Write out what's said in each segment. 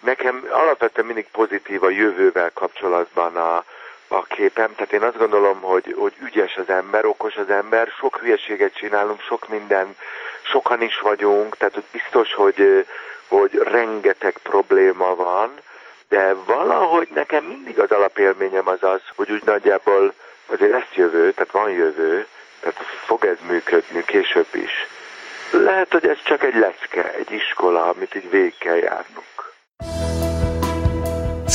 Nekem alapvetően mindig pozitív a jövővel kapcsolatban a, a képem, tehát én azt gondolom, hogy, hogy ügyes az ember, okos az ember, sok hülyeséget csinálunk, sok minden, sokan is vagyunk, tehát hogy biztos, hogy, hogy rengeteg probléma van, de valahogy nekem mindig az alapélményem az az, hogy úgy nagyjából azért lesz jövő, tehát van jövő, tehát fog ez működni később is. Lehet, hogy ez csak egy lecke, egy iskola, amit így végig kell járnunk.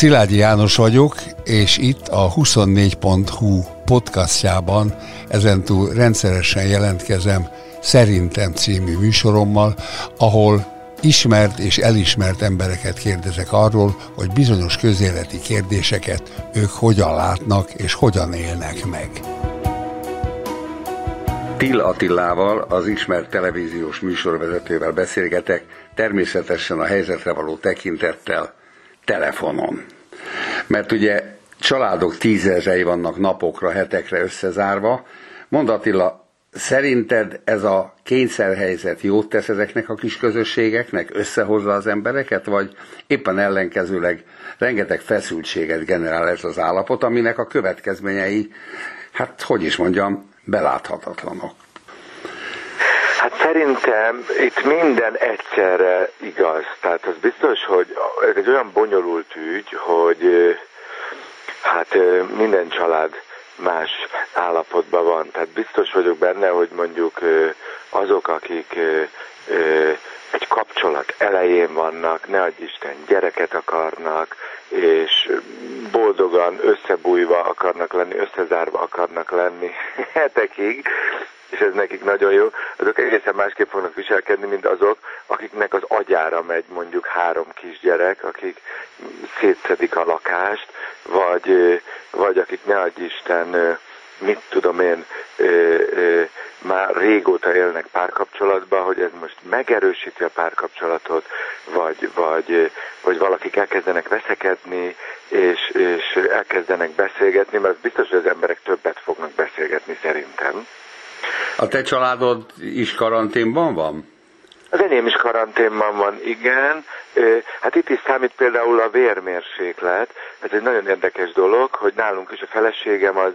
Szilágyi János vagyok, és itt a 24.hu podcastjában ezentúl rendszeresen jelentkezem Szerintem című műsorommal, ahol ismert és elismert embereket kérdezek arról, hogy bizonyos közéleti kérdéseket ők hogyan látnak és hogyan élnek meg. Till Attilával, az ismert televíziós műsorvezetővel beszélgetek, természetesen a helyzetre való tekintettel telefonon. Mert ugye családok tízezrei vannak napokra, hetekre összezárva. Mond Attila, Szerinted ez a kényszerhelyzet jót tesz ezeknek a kis közösségeknek, összehozza az embereket, vagy éppen ellenkezőleg rengeteg feszültséget generál ez az állapot, aminek a következményei, hát hogy is mondjam, beláthatatlanok? Szerintem itt minden egyszerre igaz. Tehát az biztos, hogy ez egy olyan bonyolult ügy, hogy hát minden család más állapotban van. Tehát biztos vagyok benne, hogy mondjuk azok, akik egy kapcsolat elején vannak, ne adj Isten, gyereket akarnak, és boldogan összebújva akarnak lenni, összezárva akarnak lenni hetekig, és ez nekik nagyon jó, azok egészen másképp fognak viselkedni, mint azok, akiknek az agyára megy mondjuk három kisgyerek, akik szétszedik a lakást, vagy, vagy akik ne adj Isten, mit tudom én, már régóta élnek párkapcsolatban, hogy ez most megerősíti a párkapcsolatot, vagy, vagy, vagy valakik elkezdenek veszekedni, és, és elkezdenek beszélgetni, mert biztos, hogy az emberek többet fognak beszélgetni szerintem. A te családod is karanténban van? Az enyém is karanténban van, igen. Hát itt is számít például a vérmérséklet. Ez egy nagyon érdekes dolog, hogy nálunk is a feleségem az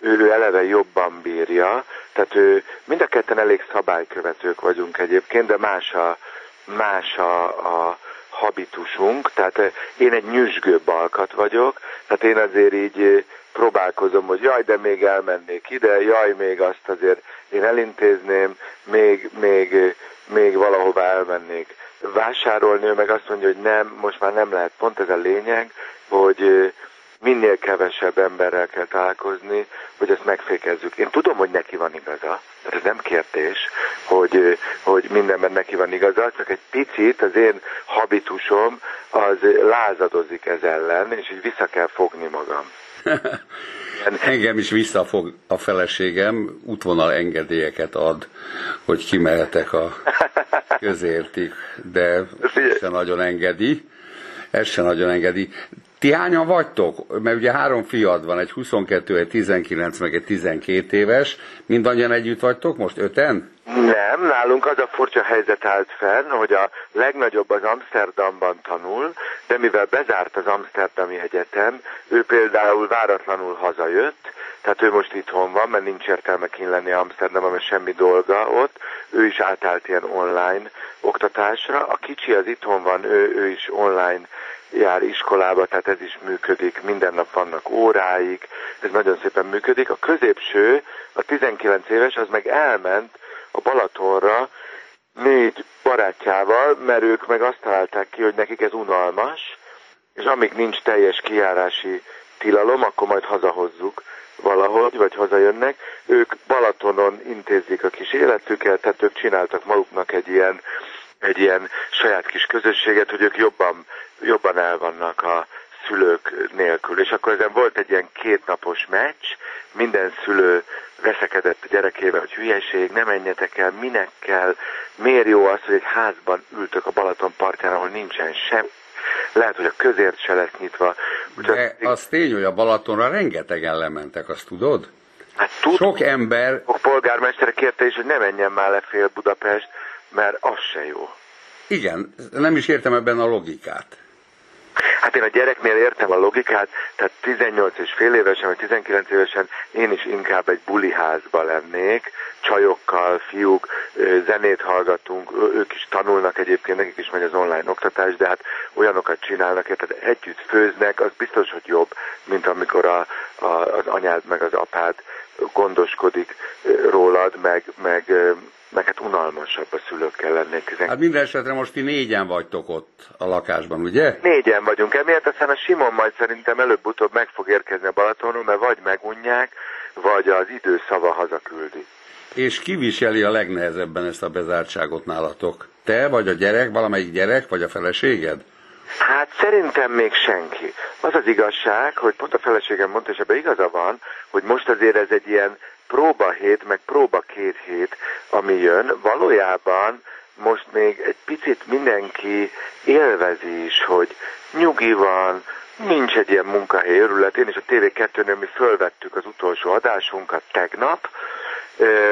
ő eleve jobban bírja, tehát ő mind a ketten elég szabálykövetők vagyunk egyébként, de más a, más a, a habitusunk, tehát én egy nyüzsgőbb alkat vagyok, tehát én azért így próbálkozom, hogy jaj, de még elmennék ide, jaj, még azt azért én elintézném, még, még, még valahova elmennék vásárolni, ő meg azt mondja, hogy nem, most már nem lehet. Pont ez a lényeg, hogy minél kevesebb emberrel kell találkozni, hogy ezt megfékezzük. Én tudom, hogy neki van igaza, tehát ez nem kérdés, hogy, hogy mindenben neki van igaza, csak egy picit az én habitusom az lázadozik ez ellen, és így vissza kell fogni magam. Engem is visszafog a feleségem, útvonal engedélyeket ad, hogy kimehetek a közértig, de se nagyon engedi. Ez se nagyon engedi. Ti hányan vagytok? Mert ugye három fiad van, egy 22, egy 19, meg egy 12 éves. Mindannyian együtt vagytok most? Öten? Nem, nálunk az a furcsa helyzet állt fenn, hogy a legnagyobb az Amsterdamban tanul, de mivel bezárt az Amsterdami Egyetem, ő például váratlanul hazajött, tehát ő most itthon van, mert nincs értelme kint lenni Amsterdamban, mert semmi dolga ott, ő is átállt ilyen online oktatásra, a kicsi az itthon van, ő, ő is online jár iskolába, tehát ez is működik, minden nap vannak óráik, ez nagyon szépen működik. A középső, a 19 éves, az meg elment a Balatonra négy barátjával, mert ők meg azt találták ki, hogy nekik ez unalmas, és amíg nincs teljes kijárási tilalom, akkor majd hazahozzuk valahogy, vagy hazajönnek. Ők Balatonon intézik a kis életüket, tehát ők csináltak maguknak egy ilyen, egy ilyen saját kis közösséget, hogy ők jobban, jobban el vannak a szülők nélkül. És akkor ezen volt egy ilyen kétnapos meccs, minden szülő veszekedett a gyerekével, hogy hülyeség, ne menjetek el, minek kell, miért jó az, hogy egy házban ültök a Balaton partján, ahol nincsen sem, lehet, hogy a közért se lesz nyitva. Úgyhogy De az tény, hogy a Balatonra rengetegen lementek, azt tudod? Hát tud, Sok ember... A polgármester kérte is, hogy ne menjen már le fél Budapest, mert az se jó. Igen, nem is értem ebben a logikát. Hát én a gyereknél értem a logikát, tehát 18 és fél évesen, vagy 19 évesen én is inkább egy buliházba lennék, csajokkal, fiúk, zenét hallgatunk, ők is tanulnak egyébként, nekik is megy az online oktatás, de hát olyanokat csinálnak, tehát együtt főznek, az biztos, hogy jobb, mint amikor a, a, az anyád meg az apád gondoskodik rólad, meg, meg, meg hát unalmasabb a szülőkkel lennék. Hát minden esetre most ti négyen vagytok ott a lakásban, ugye? Négyen vagyunk, emiatt aztán a Simon majd szerintem előbb-utóbb meg fog érkezni a Balatonon, mert vagy megunják, vagy az idő szava hazaküldi. És ki viseli a legnehezebben ezt a bezártságot nálatok? Te, vagy a gyerek, valamelyik gyerek, vagy a feleséged? Hát szerintem még senki. Az az igazság, hogy pont a feleségem mondta, és ebben igaza van, hogy most azért ez egy ilyen próba hét, meg próba két hét, ami jön. Valójában most még egy picit mindenki élvezi is, hogy nyugi van, nincs egy ilyen munkahely örület. Én is a TV2-nél mi fölvettük az utolsó adásunkat tegnap,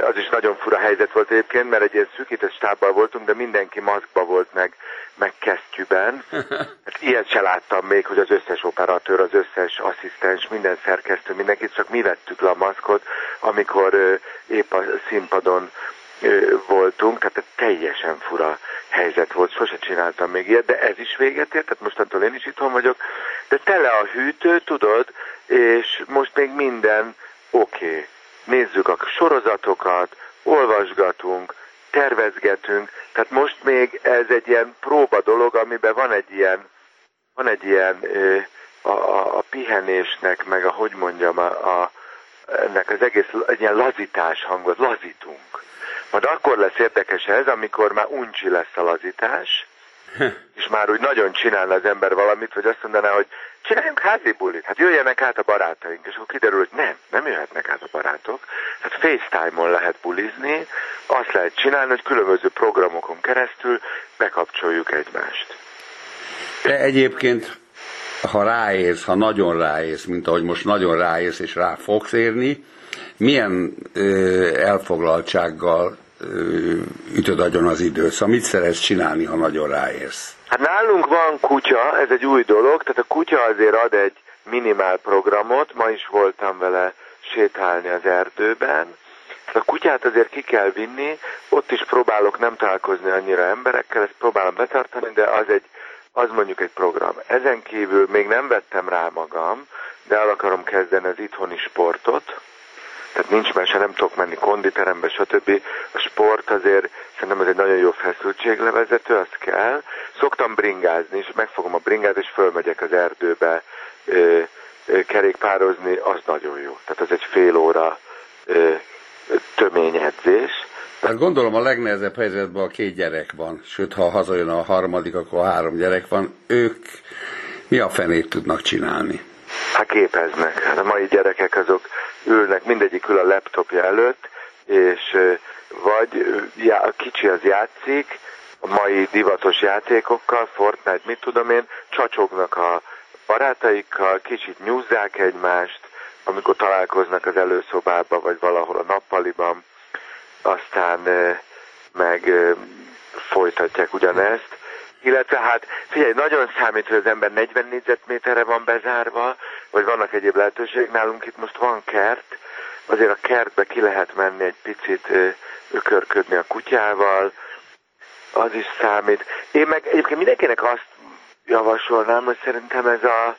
az is nagyon fura helyzet volt egyébként, mert egy ilyen szűkített stábbal voltunk, de mindenki maszkba volt meg, meg kesztyűben. Hát ilyet se láttam még, hogy az összes operatőr, az összes asszisztens, minden szerkesztő, mindenkit, csak mi vettük le a maszkot, amikor épp a színpadon voltunk, tehát teljesen fura helyzet volt, sose csináltam még ilyet, de ez is véget ért, tehát mostantól én is itthon vagyok, de tele a hűtő, tudod, és most még minden oké. Okay nézzük a sorozatokat, olvasgatunk, tervezgetünk, tehát most még ez egy ilyen próba dolog, amiben van egy ilyen, van egy ilyen a, a, a pihenésnek, meg a, hogy mondjam, a, a, ennek az egész egy ilyen lazítás hangot, lazítunk. Majd akkor lesz érdekes ez, amikor már uncsi lesz a lazítás, és már úgy nagyon csinálna az ember valamit, hogy azt mondaná, hogy csináljunk házi bulit, hát jöjjenek át a barátaink, és akkor kiderül, hogy nem, nem jöhetnek át a barátok, hát FaceTime-on lehet bulizni, azt lehet csinálni, hogy különböző programokon keresztül bekapcsoljuk egymást. De egyébként, ha ráérsz, ha nagyon ráérsz, mint ahogy most nagyon ráérsz és rá fogsz érni, milyen ö, elfoglaltsággal ütöd agyon az időt. Szóval mit szeretsz csinálni, ha nagyon ráérsz? Hát nálunk van kutya, ez egy új dolog, tehát a kutya azért ad egy minimál programot, ma is voltam vele sétálni az erdőben, a kutyát azért ki kell vinni, ott is próbálok nem találkozni annyira emberekkel, ezt próbálom betartani, de az egy, az mondjuk egy program. Ezen kívül még nem vettem rá magam, de el akarom kezdeni az itthoni sportot, tehát nincs mese, nem tudok menni konditerembe, stb. A sport azért szerintem ez egy nagyon jó feszültséglevezető, azt kell. Szoktam bringázni, és megfogom a bringát, és fölmegyek az erdőbe ö, ö, kerékpározni, az nagyon jó. Tehát ez egy fél óra ö, tömény. Hát gondolom a legnehezebb helyzetben a két gyerek van, sőt ha hazajön a harmadik, akkor három gyerek van. Ők mi a fenét tudnak csinálni? Hát képeznek. A mai gyerekek azok ülnek, mindegyik ül a laptopja előtt, és vagy já, a kicsi az játszik, a mai divatos játékokkal, Fortnite, mit tudom én, csacsognak a barátaikkal, kicsit nyúzzák egymást, amikor találkoznak az előszobában, vagy valahol a nappaliban, aztán meg folytatják ugyanezt. Illetve hát figyelj, nagyon számít, hogy az ember 40 négyzetméterre van bezárva, vagy vannak egyéb lehetőségek. Nálunk itt most van kert, azért a kertbe ki lehet menni egy picit ökörködni a kutyával, az is számít. Én meg egyébként mindenkinek azt javasolnám, hogy szerintem ez a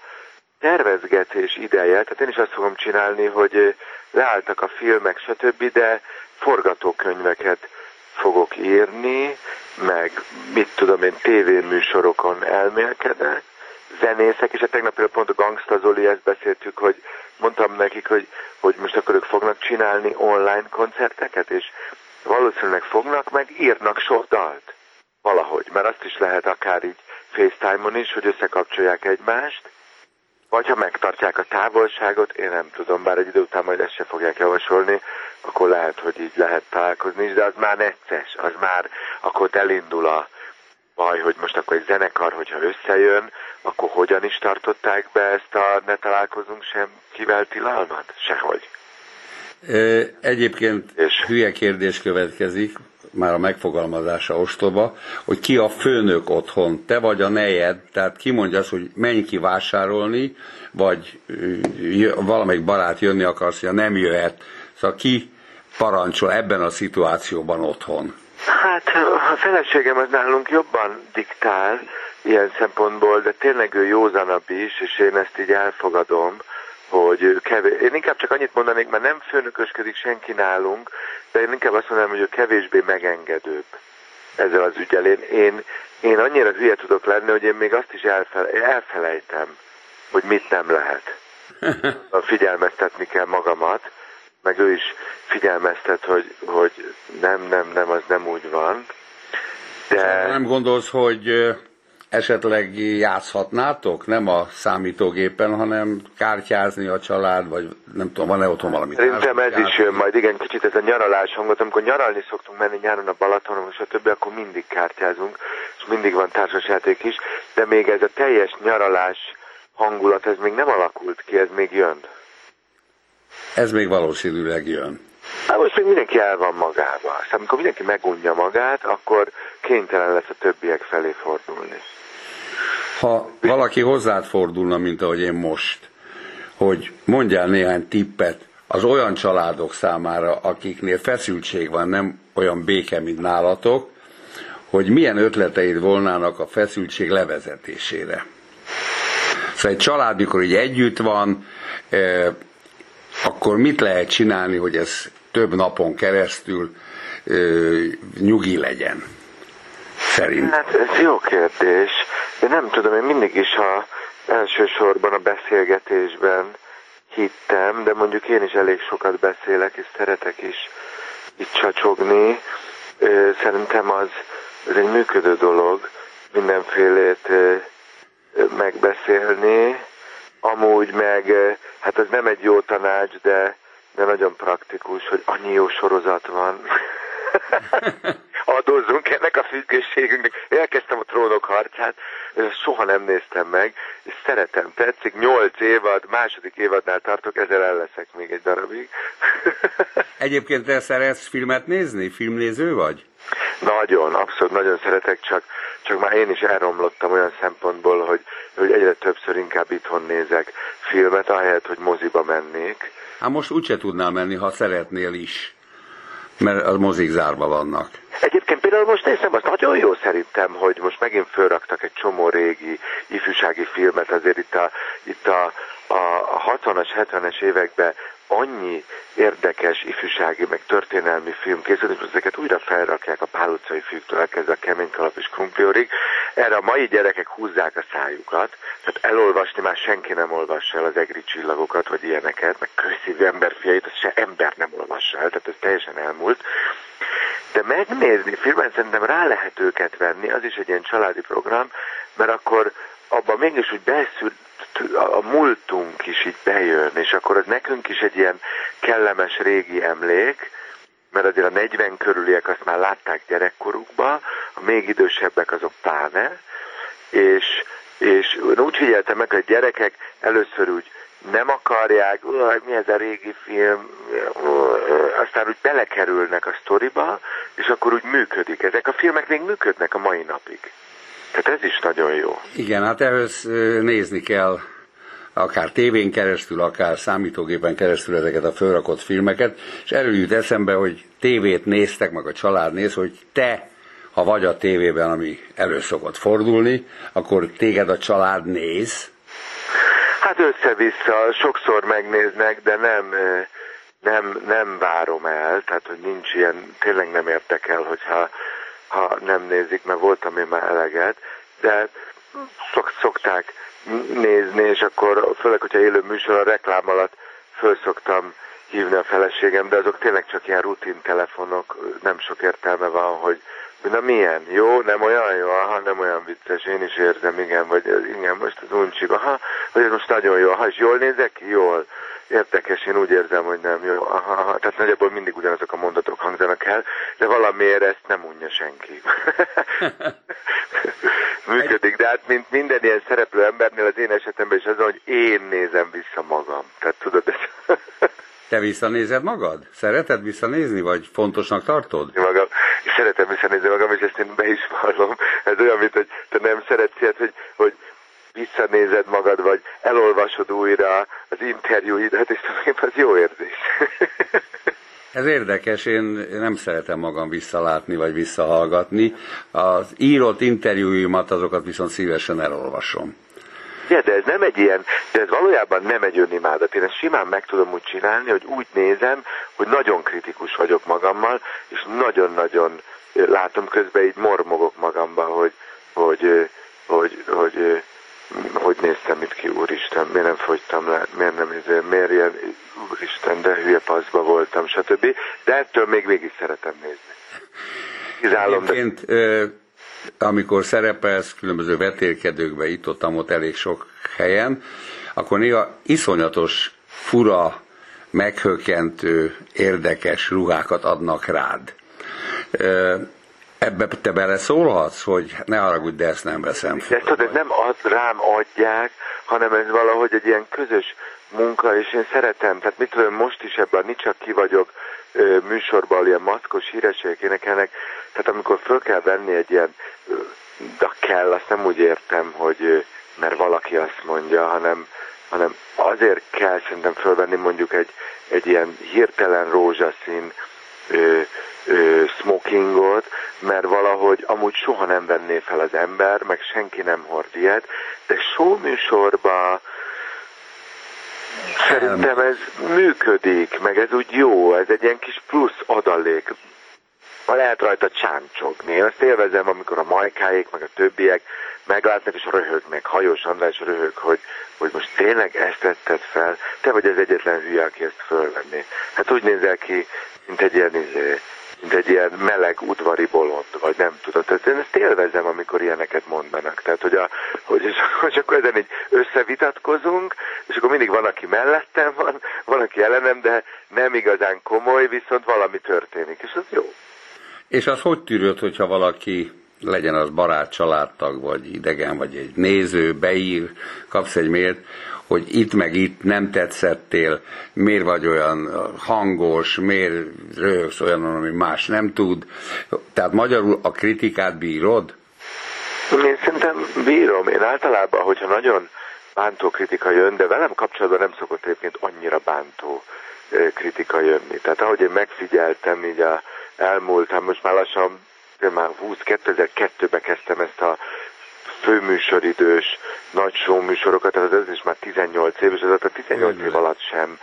tervezgetés ideje, tehát én is azt fogom csinálni, hogy leálltak a filmek, stb., de forgatókönyveket fogok írni, meg mit tudom én, tévéműsorokon elmélkedek, zenészek, és a tegnap például pont a Gangsta Zoli, ezt beszéltük, hogy mondtam nekik, hogy, hogy most akkor ők fognak csinálni online koncerteket, és valószínűleg fognak, meg írnak sok dalt. Valahogy, mert azt is lehet akár így FaceTime-on is, hogy összekapcsolják egymást, vagy ha megtartják a távolságot, én nem tudom, bár egy idő után majd ezt se fogják javasolni, akkor lehet, hogy így lehet találkozni is, de az már necces, az már akkor elindul a baj, hogy most akkor egy zenekar, hogyha összejön, akkor hogyan is tartották be ezt a ne találkozunk sem kivel tilalmat? Sehogy. Egyébként és hülye kérdés következik, már a megfogalmazása ostoba, hogy ki a főnök otthon, te vagy a nejed, tehát ki mondja azt, hogy menj ki vásárolni, vagy valamelyik barát jönni akarsz, hogy nem jöhet. Szóval ki parancsol ebben a szituációban otthon? Hát a feleségem az nálunk jobban diktál ilyen szempontból, de tényleg ő józanabb is, és én ezt így elfogadom, hogy kevés. Én inkább csak annyit mondanék, mert nem főnökösködik senki nálunk, de én inkább azt mondanám, hogy ő kevésbé megengedőbb ezzel az ügyel. Én, én, én annyira hülye tudok lenni, hogy én még azt is elfele, elfelejtem, hogy mit nem lehet. Figyelmeztetni kell magamat, meg ő is figyelmeztet, hogy, hogy nem, nem, nem, az nem úgy van. De... Nem gondolsz, hogy esetleg játszhatnátok, nem a számítógépen, hanem kártyázni a család, vagy nem tudom, van-e otthon valami? Szerintem ez is jön majd, igen, kicsit ez a nyaralás hangot, amikor nyaralni szoktunk menni nyáron a Balatonon, és a többi, akkor mindig kártyázunk, és mindig van társasjáték is, de még ez a teljes nyaralás hangulat, ez még nem alakult ki, ez még jön. Ez még valószínűleg jön. Hát most még mindenki el van magába. Aztán amikor mindenki megunja magát, akkor kénytelen lesz a többiek felé fordulni. Ha valaki hozzád fordulna, mint ahogy én most, hogy mondjál néhány tippet az olyan családok számára, akiknél feszültség van, nem olyan béke, mint nálatok, hogy milyen ötleteid volnának a feszültség levezetésére. Szóval egy család, mikor így együtt van, eh, akkor mit lehet csinálni, hogy ez több napon keresztül ö, nyugi legyen? Szerint. Hát ez jó kérdés, de nem tudom, én mindig is a elsősorban a beszélgetésben hittem, de mondjuk én is elég sokat beszélek, és szeretek is itt csacsogni. Szerintem az, ez egy működő dolog, mindenfélét megbeszélni. Amúgy meg, hát ez nem egy jó tanács, de de nagyon praktikus, hogy annyi jó sorozat van. Adózzunk ennek a függőségünknek. Elkezdtem a trónok harcát, soha nem néztem meg, és szeretem, tetszik, nyolc évad, második évadnál tartok, ezzel el leszek még egy darabig. Egyébként te szeretsz filmet nézni? Filmnéző vagy? Nagyon, abszolút nagyon szeretek, csak, csak már én is elromlottam olyan szempontból, hogy, hogy egyre többször inkább itthon nézek filmet, ahelyett, hogy moziba mennék Hát most úgyse tudnál menni, ha szeretnél is, mert a mozik zárva vannak. Egyébként például most nézem, az nagyon jó szerintem, hogy most megint fölraktak egy csomó régi ifjúsági filmet, azért itt a, itt a, a 60-as, 70-es években annyi érdekes ifjúsági, meg történelmi film készült, és ezeket újra felrakják a Pál utcai fiúktól elkezdve a kemény kalap és krumpliorig. Erre a mai gyerekek húzzák a szájukat, tehát elolvasni már senki nem olvassa el az egri csillagokat, vagy ilyeneket, meg kőszívű emberfiait, azt se ember nem olvassa el, tehát ez teljesen elmúlt. De megnézni filmet szerintem rá lehet őket venni, az is egy ilyen családi program, mert akkor abban mégis úgy beszűr, a múltunk is így bejön, és akkor az nekünk is egy ilyen kellemes régi emlék, mert azért a 40 körüliek azt már látták gyerekkorukba, a még idősebbek azok pláne, és, és úgy figyeltem meg, hogy a gyerekek először úgy nem akarják, mi ez a régi film, aztán úgy belekerülnek a sztoriba, és akkor úgy működik. Ezek a filmek még működnek a mai napig. Tehát ez is nagyon jó. Igen, hát ehhez nézni kell akár tévén keresztül, akár számítógépen keresztül ezeket a fölrakott filmeket, és erről eszembe, hogy tévét néztek, meg a család néz, hogy te, ha vagy a tévében, ami elő szokott fordulni, akkor téged a család néz? Hát össze-vissza, sokszor megnéznek, de nem, nem, nem várom el, tehát hogy nincs ilyen, tényleg nem érdekel, hogyha ha nem nézik, mert voltam én már eleget, de szok, szokták nézni, és akkor főleg, hogyha élő műsor a reklám alatt föl szoktam hívni a feleségem, de azok tényleg csak ilyen rutin telefonok, nem sok értelme van, hogy na milyen, jó, nem olyan jó, aha, nem olyan vicces, én is érzem, igen, vagy igen, most az uncsik, aha, vagy ez most nagyon jó, aha, és jól nézek ki? Jól. Érdekes, én úgy érzem, hogy nem jó. Aha, aha. Tehát nagyjából mindig ugyanazok a mondatok hangzanak el, de valamiért ezt nem unja senki. Működik, de hát mint minden ilyen szereplő embernél az én esetemben is az, hogy én nézem vissza magam. Tehát tudod, ez... Te visszanézed magad? Szereted visszanézni, vagy fontosnak tartod? Magam, és szeretem visszanézni magam, és ezt én be is vallom. Ez olyan, mint hogy te nem szeretsz ilyet, hogy, hogy visszanézed magad, vagy elolvasod újra az interjúidat, és tulajdonképpen az jó érzés. Ez érdekes, én nem szeretem magam visszalátni vagy visszahallgatni. Az írott interjúimat azokat viszont szívesen elolvasom. Ja, de ez nem egy ilyen, de ez valójában nem egy önimádat. Én ezt simán meg tudom úgy csinálni, hogy úgy nézem, hogy nagyon kritikus vagyok magammal, és nagyon-nagyon látom közben így mormogok magamba, hogy, hogy, hogy, hogy, hogy, hogy néztem itt ki, úristen, miért nem fogytam le, miért nem, miért ilyen, úristen, de hülye paszba voltam, stb. De ettől még végig szeretem nézni. Kizálom, de amikor szerepelsz különböző vetélkedőkbe, itt ott, ott elég sok helyen, akkor néha iszonyatos, fura, meghökkentő, érdekes ruhákat adnak rád. Ebbe te beleszólhatsz, hogy ne haragudj, de ezt nem veszem fel. De tudod, nem az rám adják, hanem ez valahogy egy ilyen közös munka, és én szeretem, tehát mit tudom, most is ebben nincs csak ki vagyok műsorban ilyen maszkos hírességek énekelnek, tehát amikor föl kell venni egy ilyen, de kell, azt nem úgy értem, hogy mert valaki azt mondja, hanem, hanem azért kell szerintem fölvenni mondjuk egy, egy ilyen hirtelen rózsaszín ö, ö, smokingot, mert valahogy amúgy soha nem venné fel az ember, meg senki nem hord ilyet, de show műsorban Szerintem ez működik, meg ez úgy jó, ez egy ilyen kis plusz adalék. Ma lehet rajta csáncsogni. Én azt élvezem, amikor a majkáik, meg a többiek meglátnak és röhögnek. Hajós András röhög, hogy, hogy most tényleg ezt vetted fel? Te vagy az egyetlen hülye, aki ezt fölvenni. Hát úgy nézel ki, mint egy ilyen izé, mint egy ilyen meleg udvari bolond, vagy nem tudom. Tehát én ezt élvezem, amikor ilyeneket mondanak. Tehát, hogy, a, hogy, hogy akkor ezen így összevitatkozunk, és akkor mindig van, aki mellettem van, van, aki ellenem, de nem igazán komoly, viszont valami történik, és az jó. És az hogy tűrőd, hogyha valaki legyen az barát, családtag, vagy idegen, vagy egy néző, beír, kapsz egy mért, hogy itt meg itt nem tetszettél, miért vagy olyan hangos, miért röhögsz olyan, ami más nem tud. Tehát magyarul a kritikát bírod? Én szerintem bírom. Én általában, hogyha nagyon bántó kritika jön, de velem kapcsolatban nem szokott egyébként annyira bántó kritika jönni. Tehát ahogy én megfigyeltem így a elmúlt, hát most már lassan már 20, 2002-ben kezdtem ezt a főműsoridős nagy show műsorokat, tehát ez is már 18 év, és ez a 18 év alatt sem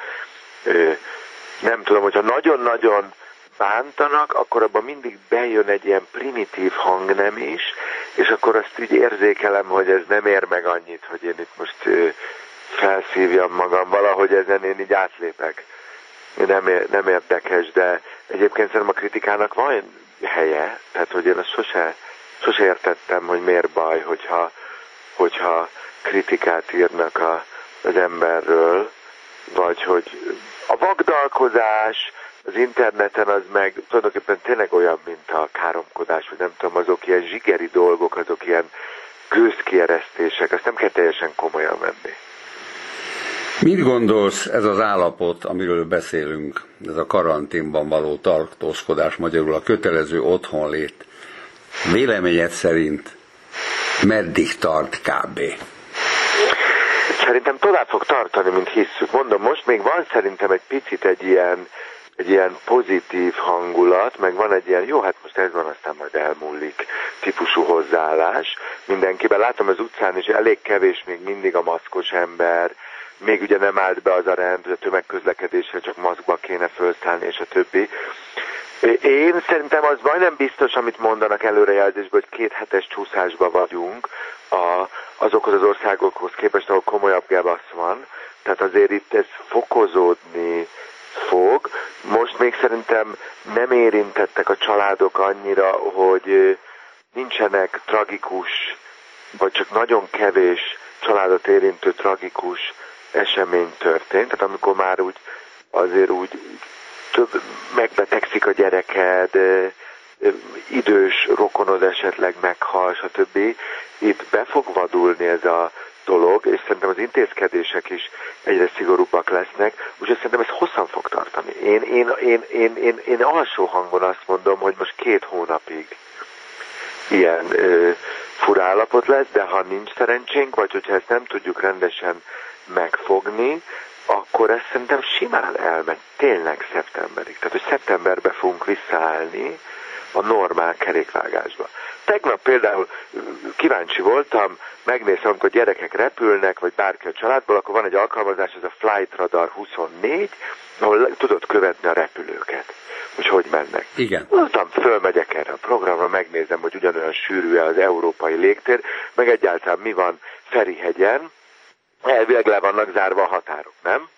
nem tudom, hogyha nagyon-nagyon bántanak, akkor abban mindig bejön egy ilyen primitív hangnem is, és akkor azt így érzékelem, hogy ez nem ér meg annyit, hogy én itt most felszívjam magam, valahogy ezen én így átlépek. Nem, ér, nem érdekes, de egyébként szerintem a kritikának van helye, tehát hogy én azt sose sose értettem, hogy miért baj, hogyha, hogyha kritikát írnak a, az emberről, vagy hogy a vagdalkozás az interneten az meg tulajdonképpen tényleg olyan, mint a káromkodás, vagy nem tudom, azok ilyen zsigeri dolgok, azok ilyen gőzkieresztések, azt nem kell teljesen komolyan venni. Mit gondolsz ez az állapot, amiről beszélünk, ez a karanténban való tartózkodás, magyarul a kötelező otthonlét? Véleményed szerint meddig tart kb? Szerintem tovább fog tartani, mint hisszük. Mondom, most még van szerintem egy picit egy ilyen, egy ilyen pozitív hangulat, meg van egy ilyen, jó, hát most ez van, aztán majd elmúlik típusú hozzáállás. Mindenkiben látom az utcán is elég kevés még mindig a maszkos ember, még ugye nem állt be az a rend, hogy a tömegközlekedésre csak maszkba kéne felszállni, és a többi. Én szerintem az majdnem biztos, amit mondanak előrejelzésből, hogy két hetes csúszásba vagyunk a, azokhoz az országokhoz képest, ahol komolyabb gebasz van. Tehát azért itt ez fokozódni fog. Most még szerintem nem érintettek a családok annyira, hogy nincsenek tragikus, vagy csak nagyon kevés családot érintő tragikus esemény történt. Tehát amikor már úgy azért úgy több megbetegszik a gyereked, idős rokonod esetleg meghal, stb. Itt be fog vadulni ez a dolog, és szerintem az intézkedések is egyre szigorúbbak lesznek, úgyhogy szerintem ez hosszan fog tartani. Én, én, én, én, én, én alsó hangon azt mondom, hogy most két hónapig ilyen ö, furállapot lesz, de ha nincs szerencsénk, vagy hogyha ezt nem tudjuk rendesen megfogni, akkor ez szerintem simán elmegy tényleg szeptemberig. Tehát, hogy szeptemberbe fogunk visszaállni a normál kerékvágásba. Tegnap például kíváncsi voltam, megnézem, amikor gyerekek repülnek, vagy bárki a családból, akkor van egy alkalmazás, ez a Flight Radar 24, ahol tudod követni a repülőket hogy hogy mennek. Igen. Mondtam, fölmegyek erre a programra, megnézem, hogy ugyanolyan sűrű-e az európai légtér, meg egyáltalán mi van Ferihegyen, elvileg le vannak zárva a határok, nem?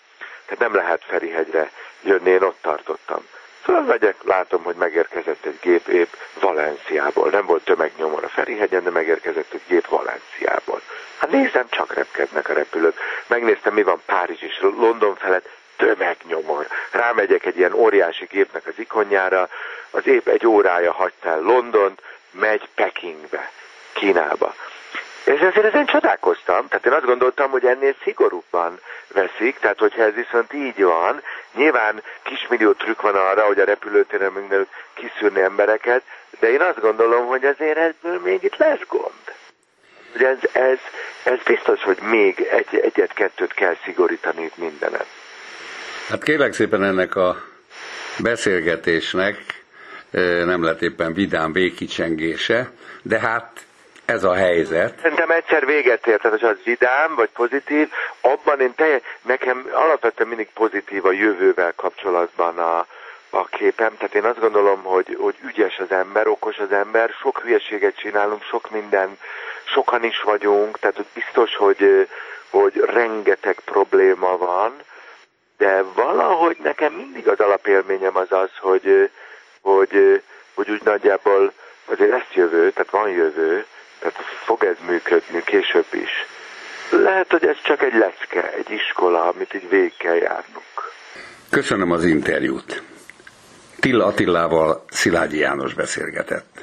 Tehát nem lehet Ferihegyre jönni, én ott tartottam. Fölmegyek, látom, hogy megérkezett egy gép épp Valenciából. Nem volt tömegnyomor a Ferihegyen, de megérkezett egy gép Valenciából. Hát nézem, csak repkednek a repülők. Megnéztem, mi van Párizs és London felett, tömegnyomor. Rámegyek egy ilyen óriási gépnek az ikonjára, az épp egy órája hagyta el Londont, megy Pekingbe, Kínába. És ezért ezen csodálkoztam, tehát én azt gondoltam, hogy ennél szigorúbban veszik, tehát hogyha ez viszont így van, nyilván kismillió trükk van arra, hogy a repülőtéren minden kiszűrni embereket, de én azt gondolom, hogy azért ebből még itt lesz gond. Ez, ez, ez biztos, hogy még egy, egyet-kettőt kell szigorítani itt mindenet. Hát kérlek szépen ennek a beszélgetésnek nem lett éppen vidám végkicsengése, de hát ez a helyzet. Szerintem egyszer véget ért, tehát az vidám vagy pozitív, abban én teljes, nekem alapvetően mindig pozitív a jövővel kapcsolatban a, a képem, tehát én azt gondolom, hogy, hogy ügyes az ember, okos az ember, sok hülyeséget csinálunk, sok minden, sokan is vagyunk, tehát hogy biztos, hogy, hogy rengeteg probléma van, de valahogy nekem mindig az alapélményem az az, hogy, hogy, hogy úgy nagyjából azért lesz jövő, tehát van jövő, tehát fog ez működni később is. Lehet, hogy ez csak egy lecke, egy iskola, amit így végig kell járnunk. Köszönöm az interjút. Tilla Attilával Szilágyi János beszélgetett.